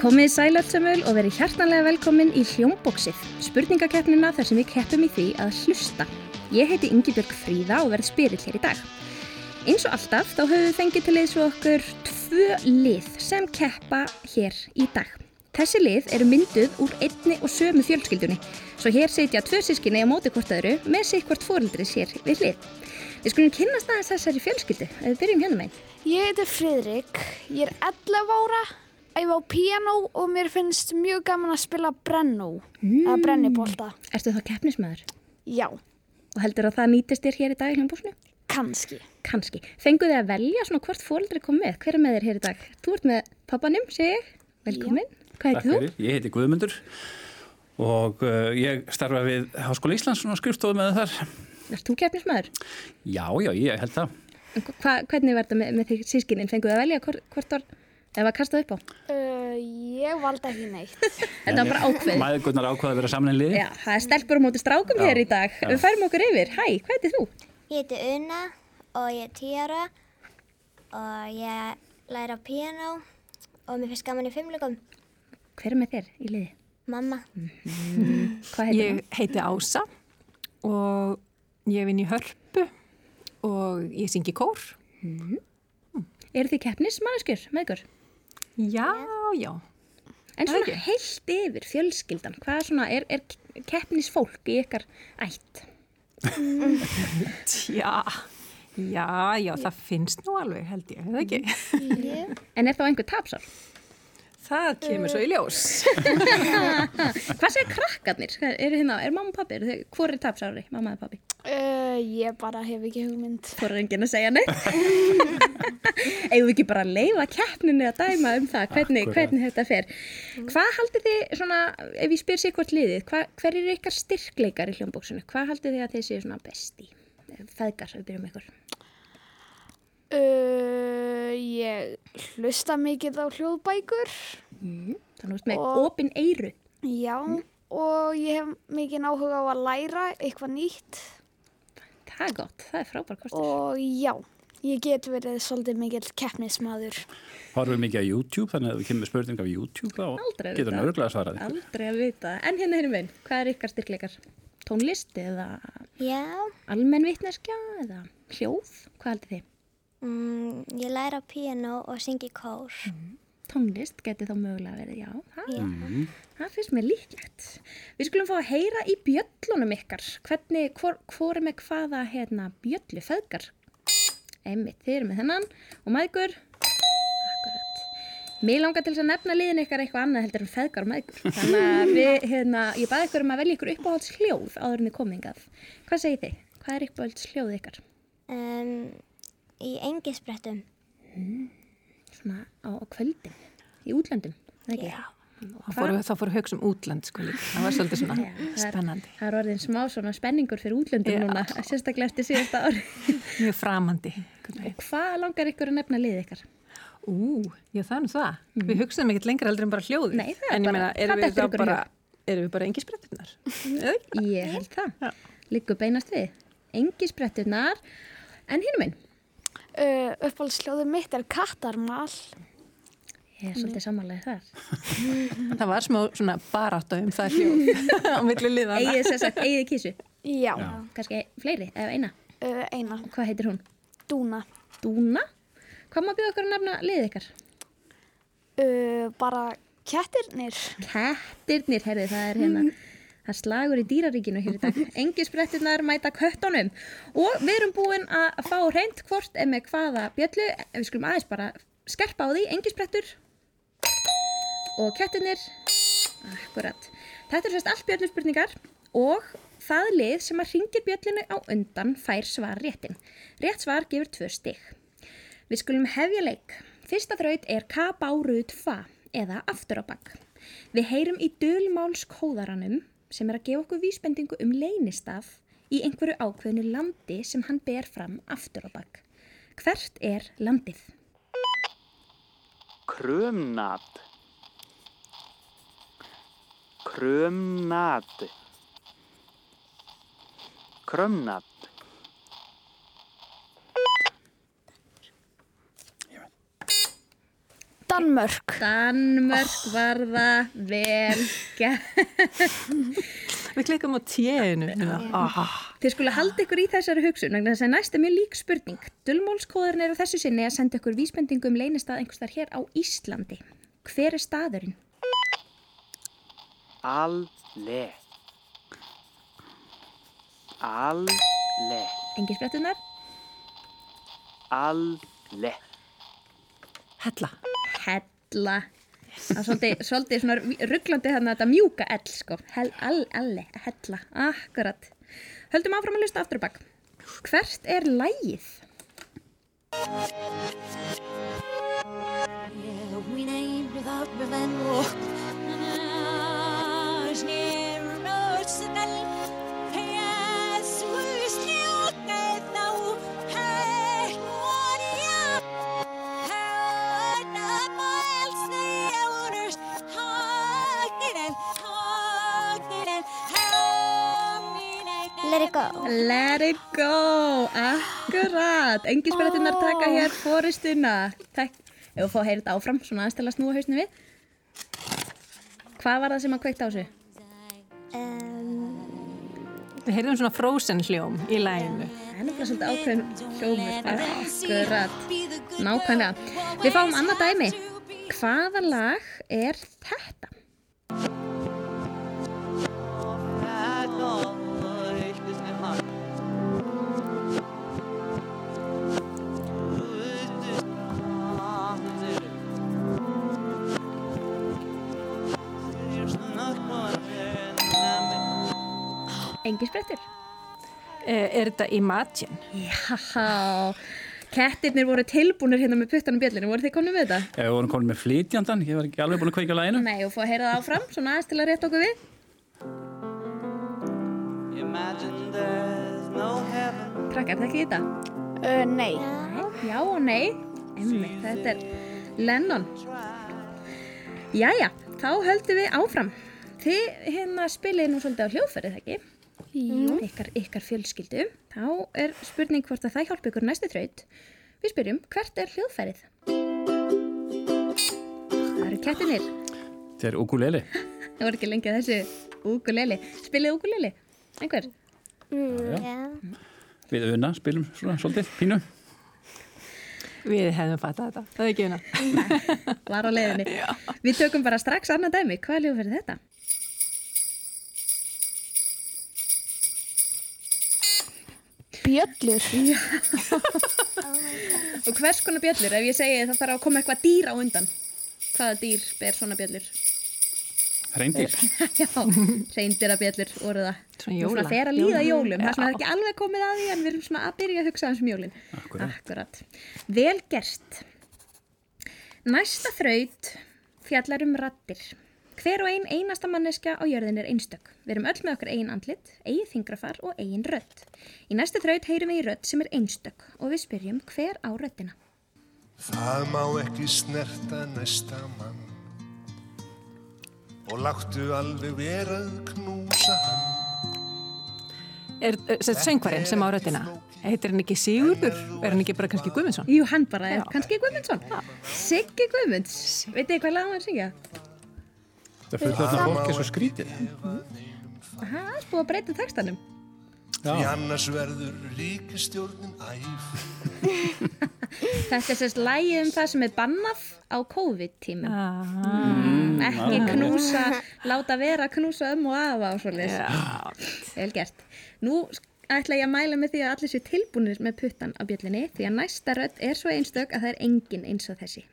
Komið sælöftsömmul og verið hjartanlega velkomin í hljómbóksið, spurningakeppnina þar sem við keppum í því að hlusta. Ég heiti Yngibjörg Fríða og verð spyrill hér í dag. Eins og alltaf þá höfum við fengið til þess okkur tvö lið sem keppa hér í dag. Þessi lið eru mynduð úr einni og sömu fjölskyldunni, svo hér setja tvö sískinni á móti hvort öðru með sig hvort fórildris hér við lið. Við skulum kynast aðeins þessari fjölskyldu, ef við byrjum hérna meginn. Ég heiti Friðrik, ég er 11 ára, æfa á piano og mér finnst mjög gaman að spila brennó, eða brennibólta. Ertu þá keppnismæður? Já, Og heldur að það nýtist þér hér í dag í hljómbóksinu? kannski. Kanski. Fenguð þið að velja svona hvort fórildri kom með? Hver er með þér hér í dag? Þú ert með pappanum, segi ég. Velkomin. Hvað Takk heitir þú? Ég heiti Guðmundur og uh, ég starfa við Háskóla Íslands og skrifstofu með þar. Ert þú keppnismæður? Já, já, ég held það. Hva, hvernig var þetta með, með því sískinin? Fenguð þið að velja hvort, hvort var, ef að kastað upp á? Uh, ég valdi ekki neitt. Þetta var bara ákveð. Mæðgurnar ákvaða að vera saman í liði. Já, það er stelpur á móti strákum Já, hér í dag. já. Við færum okkur yfir. Hæ, hvað heitir þú? Ég heiti Una og ég er 10 ára og ég læra piano og mér finnst gaman í fimmleikum. Hver er með þér í liði? Mamma. Hvað heitir Ég heiti Ása og ég vinn í hörpu og ég syngi kór. hún? Eru þið keppnismæðskjur með ykkur? Já, já. En Það svona heilt yfir fjölskyldan, hvað svona er, er keppnisfólk í ykkar ætt? Tja, já, já, það finnst nú alveg held ég, hefði ekki? En er þá einhver tapsár? Það kemur svo í ljós. Hvað segir krakkarnir? Hvað Er, hérna, er mamma og pappi? Er þau- Hvor er tapsári? Mamma og pappi? Uh, ég bara hef ekki hugmynd. Hvor er enginn að segja neitt? Við ekki bara að leifa keppninni að dæma um það hvernig, hvernig þetta fer? Hvað haldið þið, svona, ef ég spyr sér hvort liðið, hva, hver eru ykkar styrkleikar í hljómbóksinu? Hvað haldið þið að þið séu svona besti? Feðgar, við byrjum með ykkur. Uh, ég hlusta mikið á hljóðbækur. Þannig að með Og- opin eyru. Já, og ég hef mikið áhuga á að læra eitthvað nýtt. Það er gott, það er frábær kostur. Og já, ég get verið svolítið mikill keppnismadur. Horfum mikið á YouTube, þannig að þú kemur spurning af YouTube þá Aldrei getur vita. hann örgulega svarað. Aldrei að vita. En hérna hérna minn, hvað er ykkar styrkleikar? Tónlist eða Já, almenn vitneskja eða hljóð? Hvað haldið þið? mm, ég læra á piano og syngi kór. Tónlist geti þá mögulega verið, já. Það, Já. það finnst mér líklegt. Við skulum fá að heyra í bjöllunum ykkar. Hvernig, hvor, hvor er með hvaða hérna, bjöllu, feðgar? Einmitt, þið eru með þennan og maðgur. Akkurat. Mér langar til þess að nefna liðin ykkar eitthvað annað heldur en feðgar og maðgur. Þannig að við, hérna, ég baði ykkur um að velja ykkur uppáhalds hljóð áður en þið komingað. Hvað segið þið? Hvað er uppáhalds hljóð ykkar? Um, í engisbrettum. Svona á, á kvöldin, í útlöndum, er ekki? Já. Það fóru, það fóru hugsa um útland, sko líka. Það var svolítið svona Já, spennandi. Það er orðin smá svona spenningur fyrir útlöndum Já. núna, sérstaklega eftir síðasta ári. Mjög framandi. veginn. Hvað langar ykkur að nefna lið ykkar? Ú, já það er nú það. Við hugsaðum ekkert lengra heldur en bara hljóðið. Nei, það er en ég bara- meina, það erum við dettur þá ykkur bara, erum við bara engi spretturnar? Ég held það. Liggur beinast við. Engi spretturnar. En hinn minn, Uh, uppáhaldsljóðið mitt er kattarmal. ég er svolítið samanlega þar. Það var smá svona barátta um það hljóð á milli liðana. Egið þess að eigið kísu. Já, Já. Kannski fleiri, eða eina. Uh, eina, Hvað heitir hún? dúna. Dúna. Hvað má bjóða okkur að nefna lið ykkar? Uh, bara kettirnir. Kettirnir, herði, það er hérna. Það er slagur í dýraríkinu hér í dag. Engi spretturnar mæta köttunum. Og við erum búin að fá reynd hvort er með hvaða bjöllu. Við skulum aðeins bara skerpa á því. Engi sprettur. Og kettirnir. Akkurat. Þetta er sérst allt bjölluspurningar. Og það lið sem að ringir bjöllinu á undan fær svar réttin. Rétt svar gefur tvö stig. Við skulum hefja leik. Fyrsta þraut er K-bárut fa eða aftur á bakk. Við heyrum í dölmálskóðaranum sem er að gefa okkur vísbendingu um leynistaf í einhverju ákveðnu landi sem hann ber fram aftur á bakk. Hvert er landið? Krömnat. Krömnat. Krömnat. Danmörk. Danmörk var það vel. Við klikkum á tjéinu. Oh. Þið skulle halda ykkur í þessari hugsun vegna þess að næst er mjög lík spurning. Dullmólskóðurinn er á þessu sinni að senda ykkur vísbendingu um leynistað einhvers þar hér á Íslandi. Hver er staðurinn? Alle. Alle. Engi sprettunar? Alle. Hella. Hella. Það er svolítið, svolítið svona rugglandi þarna þetta mjúka ell, sko. Hell, all, alle, hella. Akkurat. Höldum áfram að lusta aftur og bakk. Hvert er lægið? We named without revenge. Let it go. Let it go. Akkurat. Engi sprettunar taka hér fóristuna. Takk. Ef þú fá að heyra þetta áfram, svona aðeins til að snúa hausinu við. Hvað var það sem að kveikta á þessu? Um, Við heyrðum svona frozen hljóm í læginu. Það er nefnilega svolítið ákveðin hljómur. Akkurat. Nákvæmlega. Við fáum annað dæmi. Hvaða lag er þetta? Engi sprettur. Eh, Er þetta Imagine? Já, kettirnir voru tilbúinir hérna með puttanum bjöllinu. Voru þið komin með þetta? Ef við vorum komin með flytjandan, ég var ekki alveg búin að kveika læginu. Nei, og fá að heyra það áfram, svona aðeins til að rétta okkur við. Krakkar, þekkið þetta? Uh, nei. Já og nei. Emmi, þetta er Lennon. Jæja, þá höldum við áfram. Þið hérna spilið nú svolítið á hljóðferðið, ekki? Ykkar, ykkar fjölskyldu. Þá er spurning hvort að það hjálpa ykkur næstu þraut. Við spyrjum, hvert er hljóðferðið? Það eru kettinir. Þetta er ukulele. Það voru ekki lengi að þessu ukulele. Spilið ukulele? Einhver? já. Við unna spilum svona svolítið, pínu. Við hefðum fattað þetta. Það er ekki una. Var á leiðinni. Við tökum bara strax annað dæmi. Hvað er hljóðferðið þetta? Bjöllur. Og hvers konar bjöllur? Ef ég segi það þarf að koma eitthvað dýr á undan. Hvaða dýr ber svona bjöllur? Reyndir. Já, reyndira bjöllur voru það. Svona jóla. Svona fer að líða jólum. Það er ekki alveg komið að því en við erum svona að byrja að hugsa um jólin. Akkurat. Akkurat. Vel gerst. Næsta þraut fjallar um rattir. Hver og ein einasta manneskja á jörðin er einstök. Við erum öll með okkar eigin andlit, eigin þingrafar og eigin rödd. Í næstu þraut heyrum við í rödd sem er einstök og við spyrjum hver á röddina. Það má ekki snerta næsta mann og láttu alveg vera að knúsa hann. Er þetta söngvarinn sem á röddina? Heitir hann ekki Sigurður? Er hann ekki bara kannski Guðmundsson? Jú, hann bara er Já. kannski Guðmundsson. Siggi Guðmunds. Veit þið hvað lag hann syngja? Það fyrir þarna fólk er svo skrítið. Það er búið að breyta textanum. Því annars verður ríkistjórnin æf. Þetta er sérst lægi um það sem er bannað á COVID-tímum. Ah, Ekki knúsa, láta vera að knúsa um og afa og já. Vel gert. Nú ætla ég að mæla með því að allir séu tilbúinir með puttan á bjöllinni því að næsta rödd er svo einstök að það er engin eins og þessi.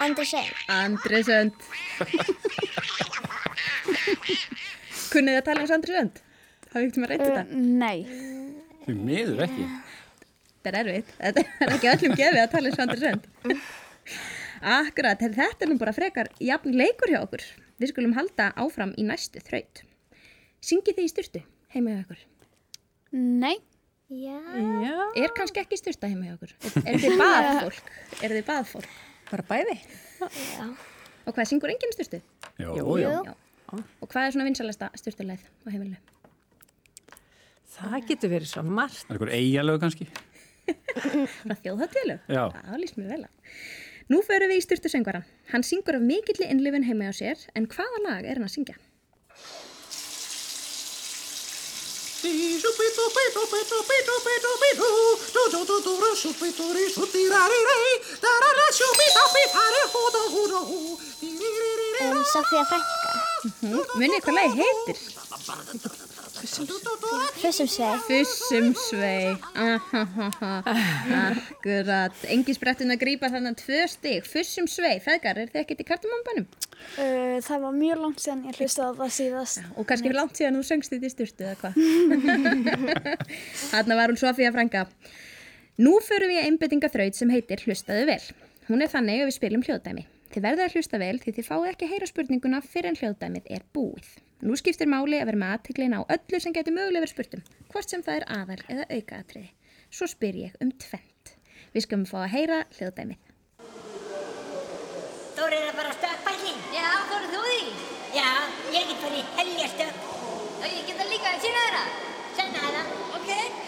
Andersen. Andri Sönd. Kunnið þið að tala um Andri Sönd? Hafið ykkur með Uh, þetta? nei. Því miður ekki. Þetta er erfitt. Þetta er ekki öllum gefið að tala um Andri Sönd. Akkurat, þetta er nú bara frekar jafn leikur hjá okkur. Við skulum halda áfram í næstu þraut. Syngið þið í styrtu heima hjá okkur? Nei. Já. Já, Er kannski ekki styrta heima hjá okkur? Er, er þið baðfólk? Er þið baðfólk? Bara bæði. Og hvað, syngur enginn styrtu? Jó, Jú, já. Já. Og hvað er svona vinsalasta styrtuleið á heimilinu? Það getur verið svo margt. Það er einhver eigalög kannski. Frá þjóðháttíðlög? Já. Það líst mér vel á. Nú förum við í styrtu söngvaran. Hann syngur af mikilli innlifin heima á sér, en hvaða lag er hann að syngja? Um, Sofía Frænka. Munið hvað lagi heitir? Fussum sveið. Fussum svei. Akkurat. Engi sprettin að grípa þannig tvö stig. Fussum svei. Feðgar, er þið ekkert í kartumambanum? Uh, það var mjög langt síðan ég hlustaði á það síðast. Og kannski fyrir langt síðan þú söngst þetta í styrtu eða hvað? Þarna var hún Sofía Franka. Nú förum við í einbyttingaþraut sem heitir Hlustaðu vel. Hún er þannig að við spilum hljóðdæmi. Þið verða að hlusta vel því þið fáið ekki að heyra spurninguna fyrir en hljóðdæmið er búið. Nú skiptir máli að vera með aðtiklin á öllu sem getur mögulega verið spurtum, hvort sem það er aðal eða aukaatriði. Svo spyr ég um tvent. Við skulum fá að heyra hljóðdæmið. Þóri er að fara að stökka í Já, Þóri, þú því? Já, ég get farið í helja stökk. Já, ég get það líka að sína þeirra. Senna þeirra. Ok.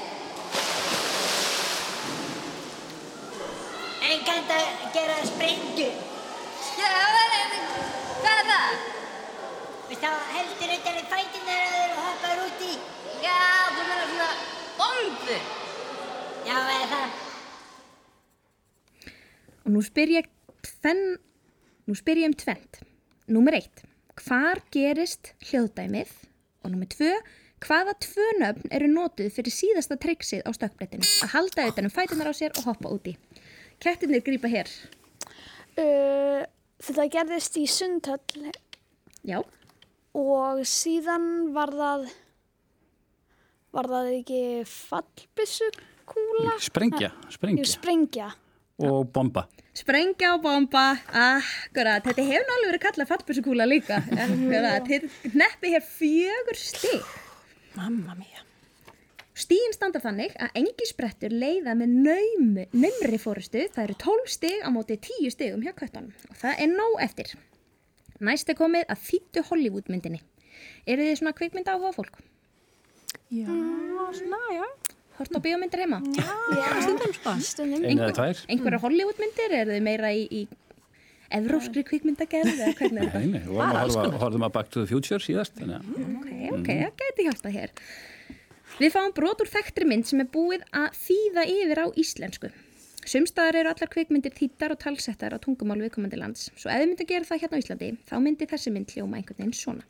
En kannst að gera sprengju. Já, hvað er það? Veist þá heldur utan í fætunar að þeir hoppar út í. Já, þú meina svona bombu. Já, eða það. Og nú spyr ég, tvenn, nú spyr ég um tvent. Númer eitt, hvar gerist hljóðdæmið? Og númer tvö, hvaða tvö nöfn eru notuð fyrir síðasta tryggsið á stökkbrettinu? Að halda utan um fætunar á sér og hoppa úti. Kettinir grípa hér. Uh, þetta gerðist í Sundhöll Já, og síðan var það, var það ekki fallbyssukúla? Sprengja, sprengja sprengja. og bomba. sprengja og bomba, akkurat, þetta hefur nú alveg verið kallað fattbörsukúla líka, þið neppi hér fjögur stig. Mamma mía. Stíin standa þannig að engi sprettur leiða með naumi, naumri fórustu, það eru 12 stig á móti 10 stigum hjá köttunum og það er nóg eftir. Næst er komið að þýttu Hollywoodmyndinni. Eru þið svona kvikmynd áhuga fólk? Já, svona, já. Hort á bíómyndir heima? Já, Stundum sko. stundum. Einu eða tvær. Einhverja Hollywoodmyndir? Eru þið meira í, í evróskri kvikmyndagerð eða hvernig er þetta? Nei, nei, við vorum að horfa, horfum að Back to the Future síðast. Ok, ok, það geti hjálpað hér. Við fáum brot úr þekktri mynd sem er búið að þýða yfir á íslensku. Sumstaðar eru allar kvikmyndir þýttar og talsettar á tungumál viðkomandi lands. Svo ef þið myndi að gera það hérna á Íslandi, þá myndi þessi mynd hljóma einhvern veginn svona.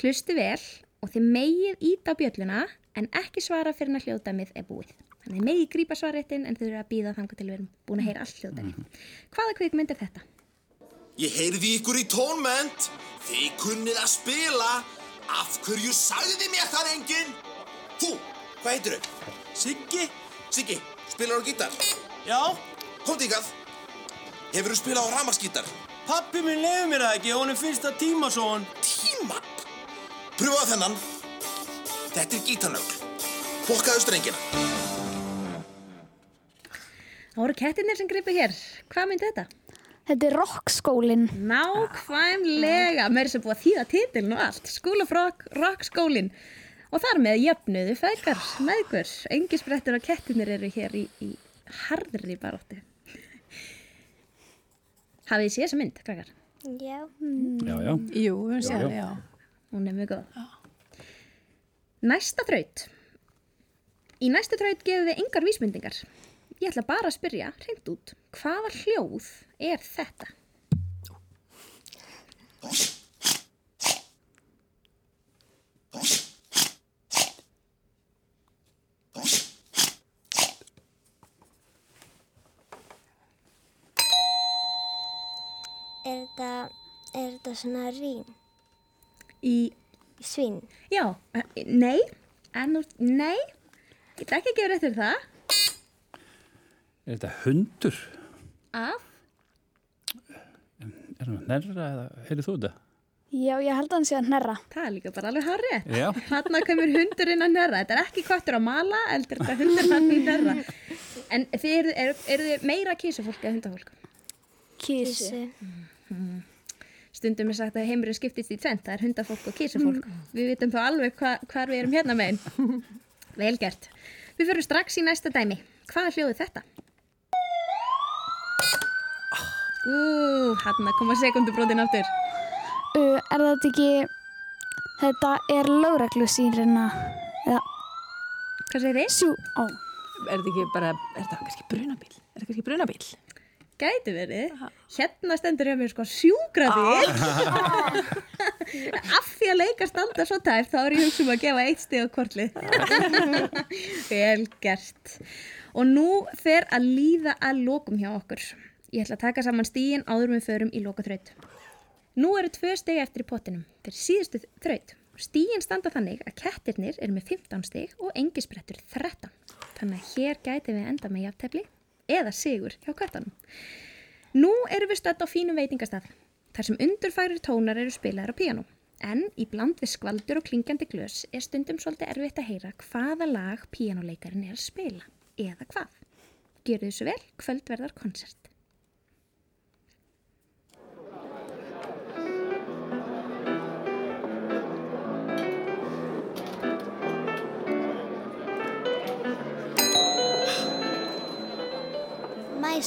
Hlusti vel og þið megið íta á bjölluna en ekki svara fyrir að hljóðdæmið er búið. Þannig þið megið grípa svarréttin en þið eru að býða þangar til við erum búin að heyra allt hljóðdæmið. Hvaða kvikmynd er þetta? Ég heyrði ykkur í tónment. Þið kunnið að spila. Af hverju sagði mér það enginn? Þú, hvað heitir þau? Siggi? Siggi, spilar á gítar? Já. Komdu ykkar. Hefur þú spilað á ramaskítar? Pappi minn leiði mér það ekki, honum finnst það tímasón. Tíma? Pröfa þennan. Þetta er gítarnögl. Bokkaðu strengina. Það voru kettinir sem gripu hér. Hvað myndi þetta? Þetta er rockskólinn. Nákvæmlega, með þess að búa að þýða titiln og allt. School of Rock, Rockskólin. Og þar með jöfnuðu feðgar með ykkur. Engi sprettur og kettinir eru hér í, í harðri baróttu. Hafið þið séð þessa mynd, krakkar? Já. Já, já. Jú, við séum, já. Hún er mjög góð. Næsta þraut. Í næsta þraut gefum við engar vísmyndingar. Ég ætla bara að spyrja, hreint út, hvaða hljóð er þetta? Er þetta, er þetta svona rín? Í, Svín? já, eh, nei, en úr, nei, ég ætla ekki að gefa rétt fyrir það. Er þetta hundur? Af, Er það nærra eða heyrið þú þetta? Já, ég held að hann sé að hnerra. það er líka bara alveg hárið. Já. Þarna kemur hundurinn að nærra. Þetta er ekki kvartur að mala, heldur þetta hundurinn að nærra. En þið eru, eru, eru þið meira kísufólk eða hundafólk? Kísu. Stundum er sagt að heimurinn skiptist í tvent, það er hundafólk og kísufólk. Við vitum þá alveg hva, hvar við erum hérna megin. Vel gert. Við fyrir strax í næsta dæmi. Hvað hljóði þetta? Ú, hann að koma sekundubrótin aftur. Uh, er þetta ekki, þetta er lögreglusýrina, eða, Hvað segir þið? sjú, ó, Er þetta ekki bara, er þetta kannski brunabíl? Er þetta kannski brunabíl? Gæti verið. Hérna stendur hjá mér sko sjúkrabíl. Af því að leika standa svo tæft þá er ég hugsa um að gefa eitt stig á kortlið. Vel gert. Og nú fer að líða að lokum hjá okkur. Ég ætla að taka saman stígin áður við förum í lokaþraut. Nú eru tvö stig eftir í pottinum fyrir síðustu þraut. Stígin standa þannig að kettirnir eru með 15 stig og engisbrettur 13. Þannig að hér gæti við enda með jafntefli eða sigur hjá kvartanum. Nú erum við stödd á fínum veitingastað, þar sem undurfærir tónar eru spilaðar á píanó. En í bland við skvaldur og klingandi glös er stundum svolítið erfitt að heyra hvaða lag píanóleikarin er að spila, eða hvað. Gjörðu þessu vel, kvöldverðar konsert.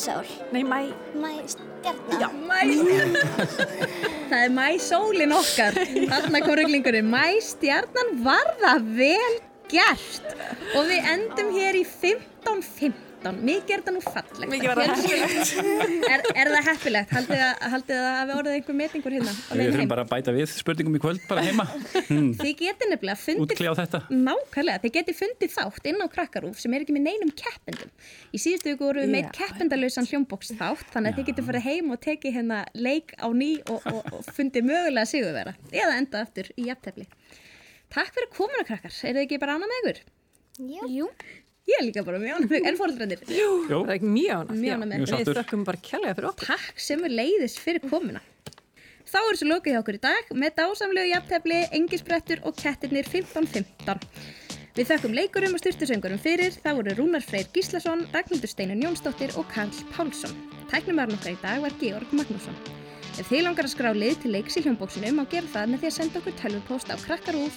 Mæsól. Nei, mæ, Mæstjarnar. Já. Mæ... það er mæsólin okkar. Þarna kom ruglingurinn. Mæstjarnan var það vel gert. Og við endum hér í 15-15. Mikið er þetta nú fallegt. Mikið var það heppilegt. Er, er það heppilegt? Haldið það, að við orðið einhver metingur hérna? Við heim? bara að bæta við spurningum í kvöld bara heima. Hmm, Þið getið nefnilega fundið. Nákvæmlega, þið getið fundið þátt inn á krakkarúf sem er ekki með neinum keppendum. Í síðustu viku voru við með Já. keppendalausan hljómbóks þátt, þannig að þið getið farið heim og tekið hérna leik á ný og, og, og fundið mögulega sigurvera. Eða enda aftur í jafntefli. Takk fyrir komuna krakkar, er þið ekki bara ánað með ykkur? jú, Ég er líka bara mjög ykkur, en fóreldrarnir. Jú, Það er ekki mjög Mjög Við þökkum bara kjærlega fyrir okkur. Takk sem er leiðis fyrir komuna. Þá er þessu lokið hjá okkur í dag með dásamlegu jafntefli, engisbrettur og kettirnir 15-15. Við þökkum leikurum og styrtusöngurum fyrir, það voru Rúnar Freyr Gíslason, Ragnhildur Steinun Jónsdóttir og Karl Pálsson. Tæknumæðurinn okkar í dag var Georg Magnússon. Ef þið langar að skrá lið til leiks í hljómbóksinu má gera það með því að senda okkur tölvupóst á krakkarúf